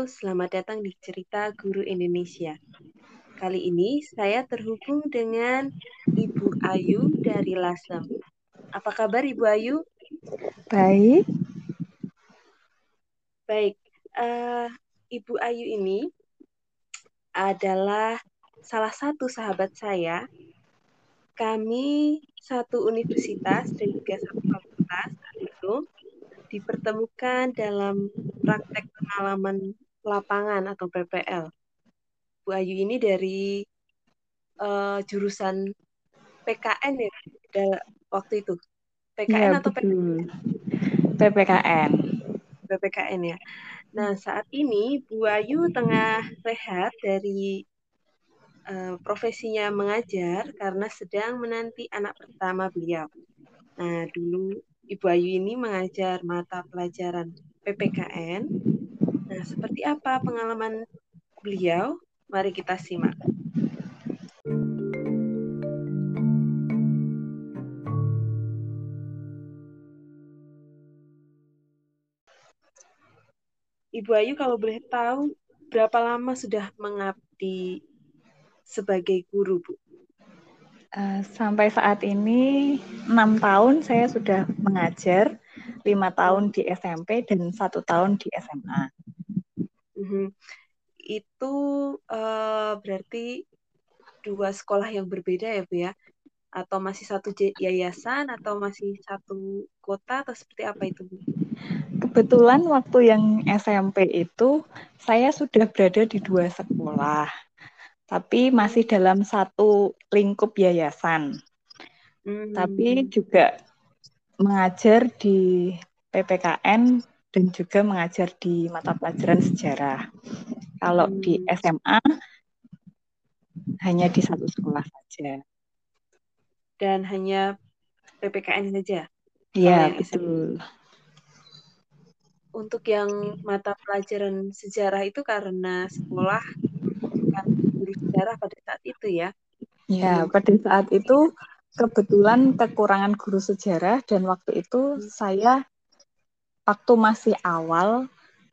Halo, selamat datang di Cerita Guru Indonesia. Kali ini saya terhubung dengan Ibu Ayu dari Lasem. Apa kabar Ibu Ayu? Baik. Baik, uh, Ibu Ayu ini adalah salah satu sahabat saya. Kami satu universitas dan juga satu fakultas itu dipertemukan dalam praktek pengalaman lapangan atau PPL. Bu Ayu ini dari uh, jurusan PKN ya waktu itu. PKN ya, atau betul. PPKN? PPKN ya. Nah, saat ini Bu Ayu tengah rehat dari uh, profesinya mengajar karena sedang menanti anak pertama beliau. Nah, dulu Ibu Ayu ini mengajar mata pelajaran PPKN. Nah, seperti apa pengalaman beliau? Mari kita simak. Ibu Ayu kalau boleh tahu berapa lama sudah mengabdi sebagai guru, Bu? Uh, sampai saat ini enam tahun saya sudah mengajar, lima tahun di SMP dan satu tahun di SMA. Mm-hmm. Itu uh, berarti dua sekolah yang berbeda ya bu ya? Atau masih satu yayasan atau masih satu kota atau seperti apa itu bu? Kebetulan waktu yang SMP itu saya sudah berada di dua sekolah tapi masih dalam satu lingkup yayasan. Hmm. Tapi juga mengajar di PPKN dan juga mengajar di mata pelajaran sejarah. Kalau hmm. di SMA hanya di satu sekolah saja. Dan hanya PPKN saja? Iya, betul. Untuk yang mata pelajaran sejarah itu karena sekolah sejarah pada saat itu ya. Ya, pada saat itu kebetulan kekurangan guru sejarah dan waktu itu saya waktu masih awal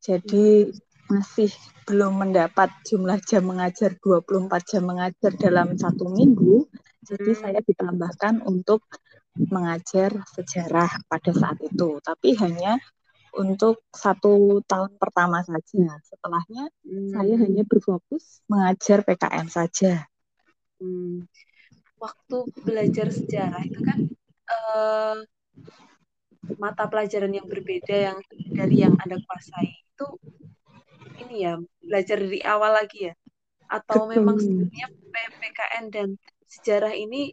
jadi masih belum mendapat jumlah jam mengajar 24 jam mengajar dalam satu minggu. Jadi hmm. saya ditambahkan untuk mengajar sejarah pada saat itu, tapi hanya untuk satu tahun pertama saja. Setelahnya hmm. saya hanya berfokus mengajar PKN saja. Hmm. Waktu belajar sejarah itu kan uh, mata pelajaran yang berbeda yang dari yang anda kuasai itu ini ya belajar dari awal lagi ya atau Betul. memang sebenarnya PPKN dan sejarah ini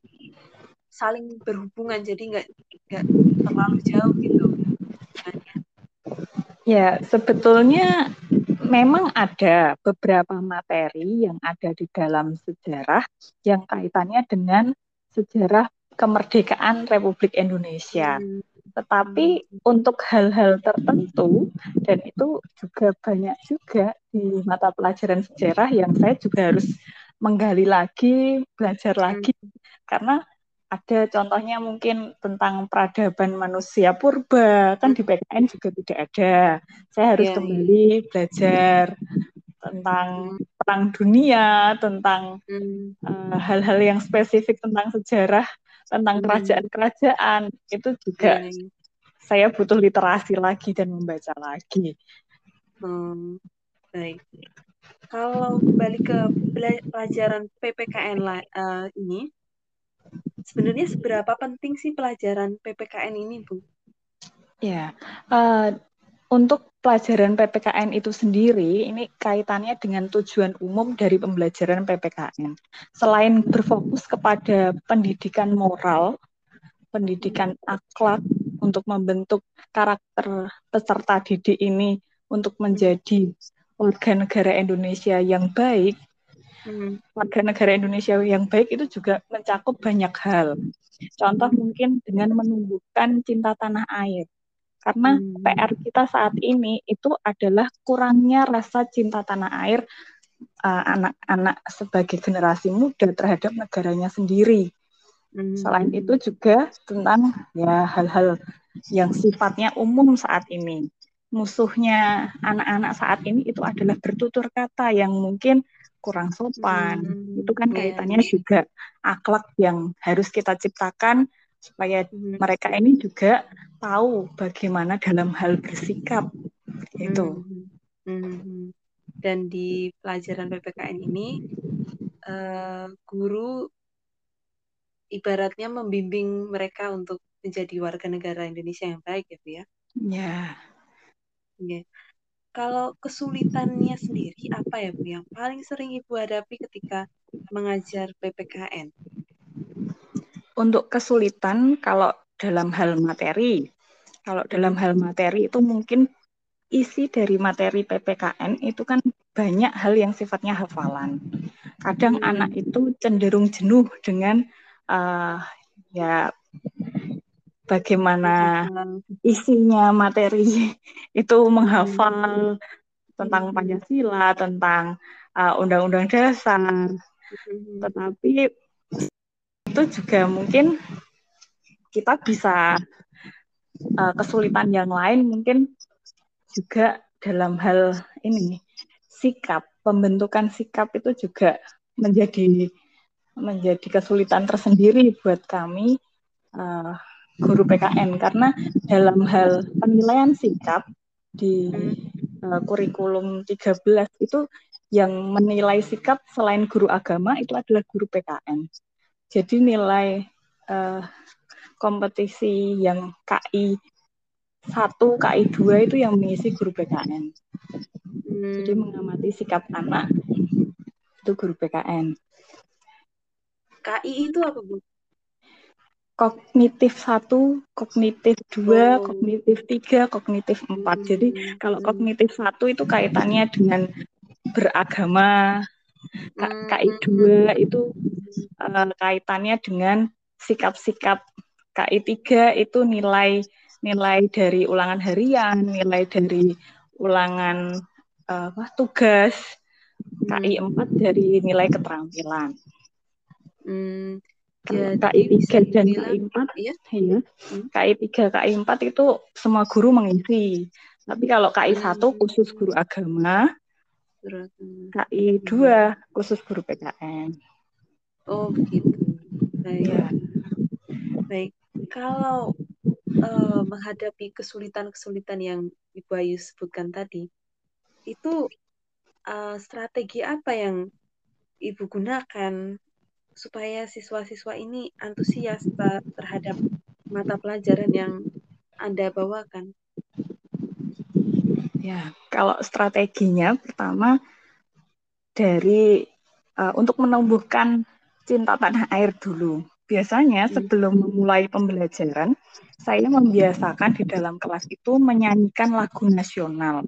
saling berhubungan jadi nggak nggak terlalu jauh gitu Ya, sebetulnya memang ada beberapa materi yang ada di dalam sejarah yang kaitannya dengan sejarah kemerdekaan Republik Indonesia. Hmm. Tetapi untuk hal-hal tertentu dan itu juga banyak juga di mata pelajaran sejarah yang saya juga harus menggali lagi, belajar lagi. Karena ada contohnya mungkin tentang peradaban manusia purba kan di PKN juga tidak ada. Saya harus yeah, iya. kembali belajar tentang perang dunia tentang hmm. eh, hal-hal uh, yang spesifik tentang sejarah tentang hmm. kerajaan-kerajaan itu juga yeah. saya butuh literasi lagi dan membaca lagi hmm. baik kalau balik ke pelajaran PPKN uh, ini sebenarnya seberapa penting sih pelajaran PPKN ini, Bu? Ya, uh, untuk pelajaran PPKN itu sendiri, ini kaitannya dengan tujuan umum dari pembelajaran PPKN. Selain berfokus kepada pendidikan moral, pendidikan akhlak untuk membentuk karakter peserta didik ini untuk menjadi warga negara Indonesia yang baik, hmm. warga negara Indonesia yang baik itu juga mencakup banyak hal. Contoh mungkin dengan menumbuhkan cinta tanah air. Karena hmm. PR kita saat ini itu adalah kurangnya rasa cinta tanah air uh, anak-anak uh, sebagai generasi muda terhadap negaranya sendiri. Hmm. Selain itu juga tentang ya hal-hal yang sifatnya umum saat ini. musuhnya anak-anak saat ini itu adalah bertutur kata yang mungkin kurang sopan. Hmm, itu kan iya, kaitannya yeah. juga akhlak yang harus kita ciptakan supaya hmm. mereka ini juga tahu bagaimana dalam hal bersikap. Itu. Hmm. Hmm. Dan di pelajaran PPKN ini uh, guru ibaratnya membimbing mereka untuk menjadi warga negara Indonesia yang baik ya Bu ya. Ya. Yeah. Kalau kesulitannya sendiri apa ya Bu yang paling sering Ibu hadapi ketika mengajar PPKN? Untuk kesulitan kalau dalam hal materi, kalau dalam hal materi itu mungkin isi dari materi PPKN itu kan banyak hal yang sifatnya hafalan. Kadang anak itu cenderung jenuh dengan uh, ya bagaimana isinya materi itu menghafal tentang Pancasila, tentang uh, undang-undang dasar. Hmm. Tetapi itu juga mungkin kita bisa uh, kesulitan yang lain mungkin juga dalam hal ini sikap, pembentukan sikap itu juga menjadi menjadi kesulitan tersendiri buat kami uh, guru PKN karena dalam hal penilaian sikap di uh, kurikulum 13 itu yang menilai sikap selain guru agama itu adalah guru PKN. Jadi nilai uh, kompetisi yang KI 1, KI 2 itu yang mengisi guru PKN. Hmm. Jadi mengamati sikap anak itu guru PKN. KI itu apa, Bu? kognitif satu, kognitif dua, oh. kognitif tiga, kognitif empat. Hmm. Jadi kalau kognitif satu itu kaitannya dengan beragama, hmm. KI dua itu uh, kaitannya dengan sikap-sikap, KI tiga itu nilai nilai dari ulangan harian, nilai dari ulangan uh, tugas, KI empat dari nilai keterampilan. Hmm. KI 3 dan KI 4 ya, ya. Hmm. KI 3, KI 4 itu semua guru mengisi. Tapi kalau KI hmm. 1 khusus guru agama, KI 2 hmm. khusus guru PKN. Oh, begitu. Baik. Ya. Baik. Kalau uh, menghadapi kesulitan-kesulitan yang Ibu Ayu sebutkan tadi, itu uh, strategi apa yang Ibu gunakan supaya siswa-siswa ini antusias terhadap mata pelajaran yang Anda bawakan? Ya, kalau strateginya pertama dari uh, untuk menumbuhkan cinta tanah air dulu. Biasanya hmm. sebelum memulai pembelajaran, saya membiasakan di dalam kelas itu menyanyikan lagu nasional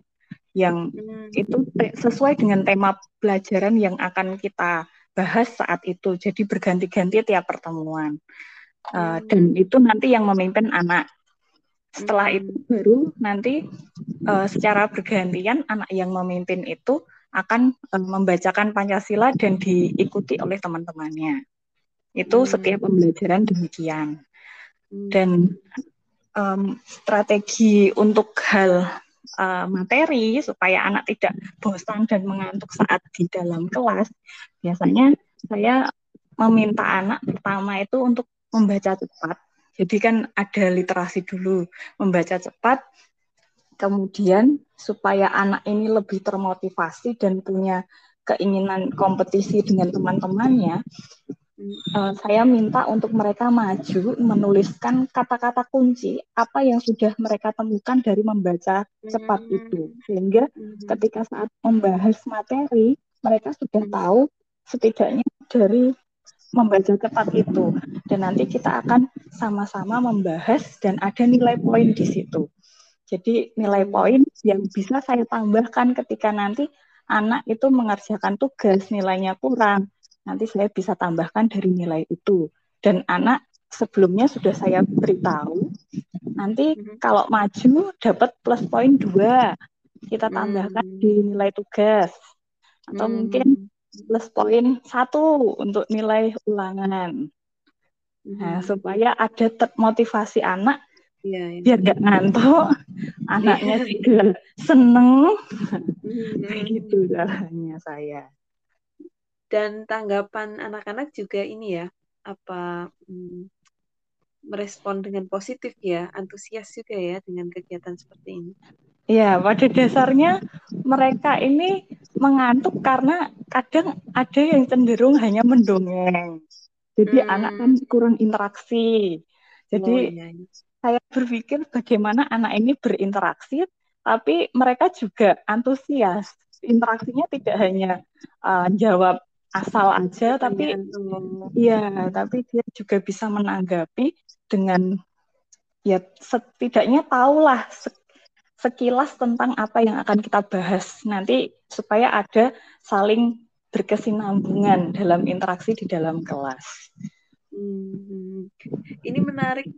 yang hmm. itu sesuai dengan tema pelajaran yang akan kita bahas saat itu. Jadi berganti-ganti tiap pertemuan. Uh, dan itu nanti yang memimpin anak. Setelah itu baru nanti uh, secara bergantian anak yang memimpin itu akan uh, membacakan Pancasila dan diikuti oleh teman-temannya. Itu hmm. setiap pembelajaran demikian. Hmm. Dan um, strategi untuk hal uh, materi supaya anak tidak bosan dan mengantuk saat di dalam kelas, biasanya saya meminta anak pertama itu untuk membaca cepat. Jadi kan ada literasi dulu, membaca cepat, kemudian supaya anak ini lebih termotivasi dan punya keinginan kompetisi dengan teman-temannya, uh, saya minta untuk mereka maju menuliskan kata-kata kunci apa yang sudah mereka temukan dari membaca cepat hmm. itu sehingga hmm. ketika saat membahas materi mereka sudah tahu setidaknya dari membaca cepat itu dan nanti kita akan sama-sama membahas dan ada nilai poin di situ. Jadi nilai poin yang bisa saya tambahkan ketika nanti anak itu mengerjakan tugas nilainya kurang nanti saya bisa tambahkan dari nilai itu. Dan anak sebelumnya sudah saya beritahu, nanti mm-hmm. kalau maju dapat plus poin dua, kita tambahkan mm-hmm. di nilai tugas. Atau mm-hmm. mungkin plus poin satu untuk nilai ulangan. Nah, supaya ada motivasi anak Iya, iya. biar nggak ngantuk anaknya juga seneng Hmm. begitu caranya saya Dan tanggapan anak-anak juga ini ya, apa hmm, merespon dengan positif ya, antusias juga ya dengan kegiatan seperti ini. Ya, pada dasarnya mereka ini mengantuk karena kadang ada yang cenderung hanya mendongeng. Jadi Hmm. anak kan kurang interaksi. Jadi Oh iya, iya. saya berpikir bagaimana anak ini berinteraksi, tapi mereka juga antusias. Interaksinya tidak hanya uh, jawab asal aja, tapi Pertanyaan, oh. ya, tapi dia juga bisa menanggapi dengan ya setidaknya tahulah se- sekilas tentang apa yang akan kita bahas nanti supaya ada saling berkesinambungan dalam interaksi di dalam kelas. Hmm. Ini menarik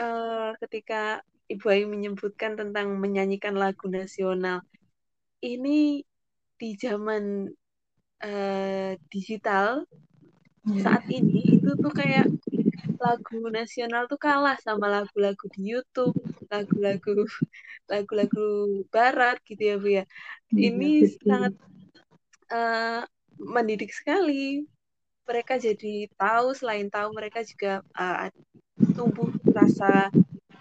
uh, ketika Ibu Ayu menyebutkan tentang menyanyikan lagu nasional. Ini di zaman uh, digital saat ini itu tuh kayak lagu nasional tuh kalah sama lagu-lagu di YouTube, lagu-lagu lagu-lagu barat gitu ya Bu ya. Ini Ya, sangat uh, mendidik sekali. Mereka jadi tahu selain tahu mereka juga uh, tumbuh rasa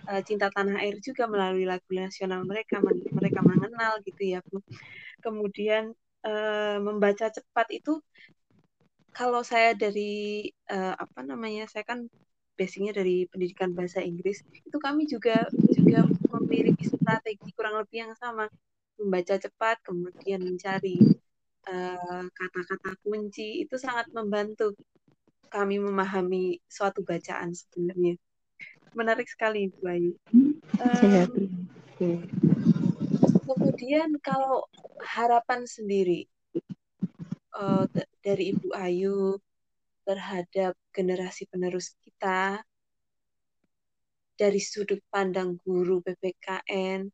uh, cinta tanah air juga melalui lagu nasional mereka mereka mengenal gitu ya Bu. Kemudian uh, membaca cepat itu kalau saya dari uh, apa namanya saya kan basicnya dari pendidikan bahasa Inggris itu kami juga juga memiliki strategi kurang lebih yang sama. Membaca cepat kemudian mencari kata-kata uh, kunci itu sangat membantu kami memahami suatu bacaan sebenarnya. Menarik sekali Bu Ayu. Um, kemudian kalau harapan sendiri uh, dari Ibu Ayu terhadap generasi penerus kita dari sudut pandang guru PPKN,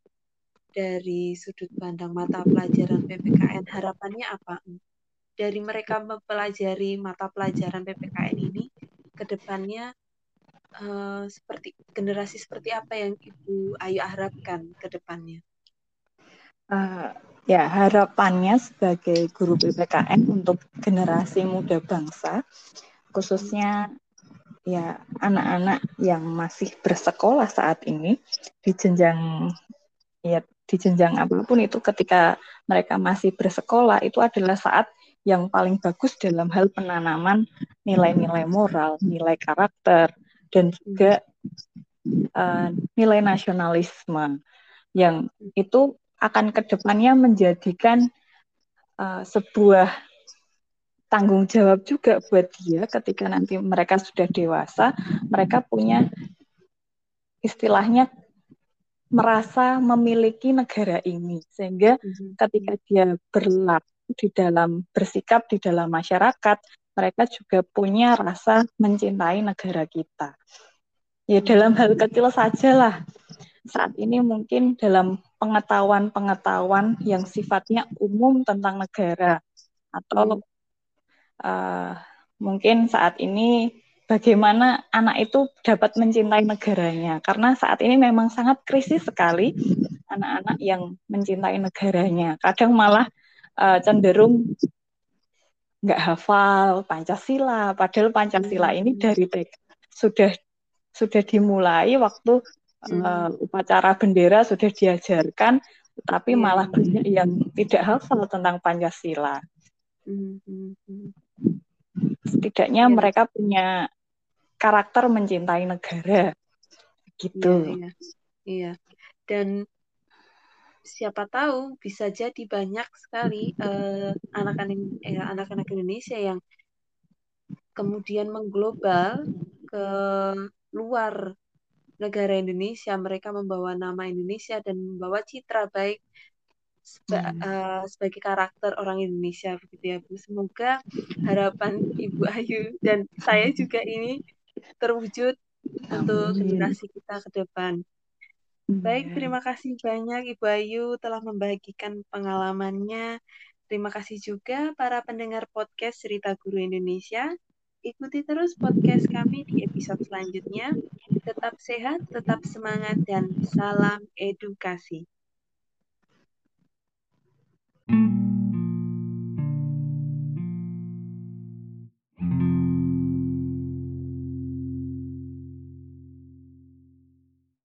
dari sudut pandang mata pelajaran PPKN, harapannya apa? Dari mereka mempelajari mata pelajaran PPKN ini, ke depannya uh, seperti generasi seperti apa yang Ibu Ayu harapkan ke depannya? Uh, ya harapannya sebagai guru PPKN untuk generasi muda bangsa khususnya ya anak-anak yang masih bersekolah saat ini di jenjang ya di jenjang apa pun itu ketika mereka masih bersekolah itu adalah saat yang paling bagus dalam hal penanaman nilai-nilai moral, nilai karakter dan juga uh, nilai nasionalisme yang itu akan ke depannya menjadikan uh, sebuah tanggung jawab juga buat dia ketika nanti mereka sudah dewasa, mereka punya istilahnya merasa memiliki negara ini sehingga ketika dia berlaku di dalam bersikap di dalam masyarakat, mereka juga punya rasa mencintai negara kita. Ya dalam hal kecil sajalah. Saat ini mungkin dalam pengetahuan-pengetahuan yang sifatnya umum tentang negara atau hmm. Uh, mungkin saat ini bagaimana anak itu dapat mencintai negaranya? Karena saat ini memang sangat krisis sekali anak-anak yang mencintai negaranya. Kadang malah uh, cenderung nggak hafal Pancasila. Padahal Pancasila ini dari TK sudah sudah dimulai waktu uh, upacara bendera sudah diajarkan, tapi yeah. malah banyak yang tidak hafal tentang Pancasila. Setidaknya yeah. mereka punya karakter mencintai negara, gitu. Iya, yeah, yeah. dan siapa tahu bisa jadi banyak sekali uh, anak-anak eh, anak-anak Indonesia yang kemudian mengglobal ke luar negara Indonesia, mereka membawa nama Indonesia dan membawa citra baik seba, uh, sebagai karakter orang Indonesia begitu ya Bu. Semoga harapan Ibu Ayu dan saya juga ini terwujud Amin. untuk generasi kita ke depan. Baik, terima kasih banyak Ibu Ayu telah membagikan pengalamannya. Terima kasih juga para pendengar podcast Cerita Guru Indonesia. ikuti terus podcast kami di episode selanjutnya. Tetap sehat, tetap semangat, dan salam edukasi. Thank you.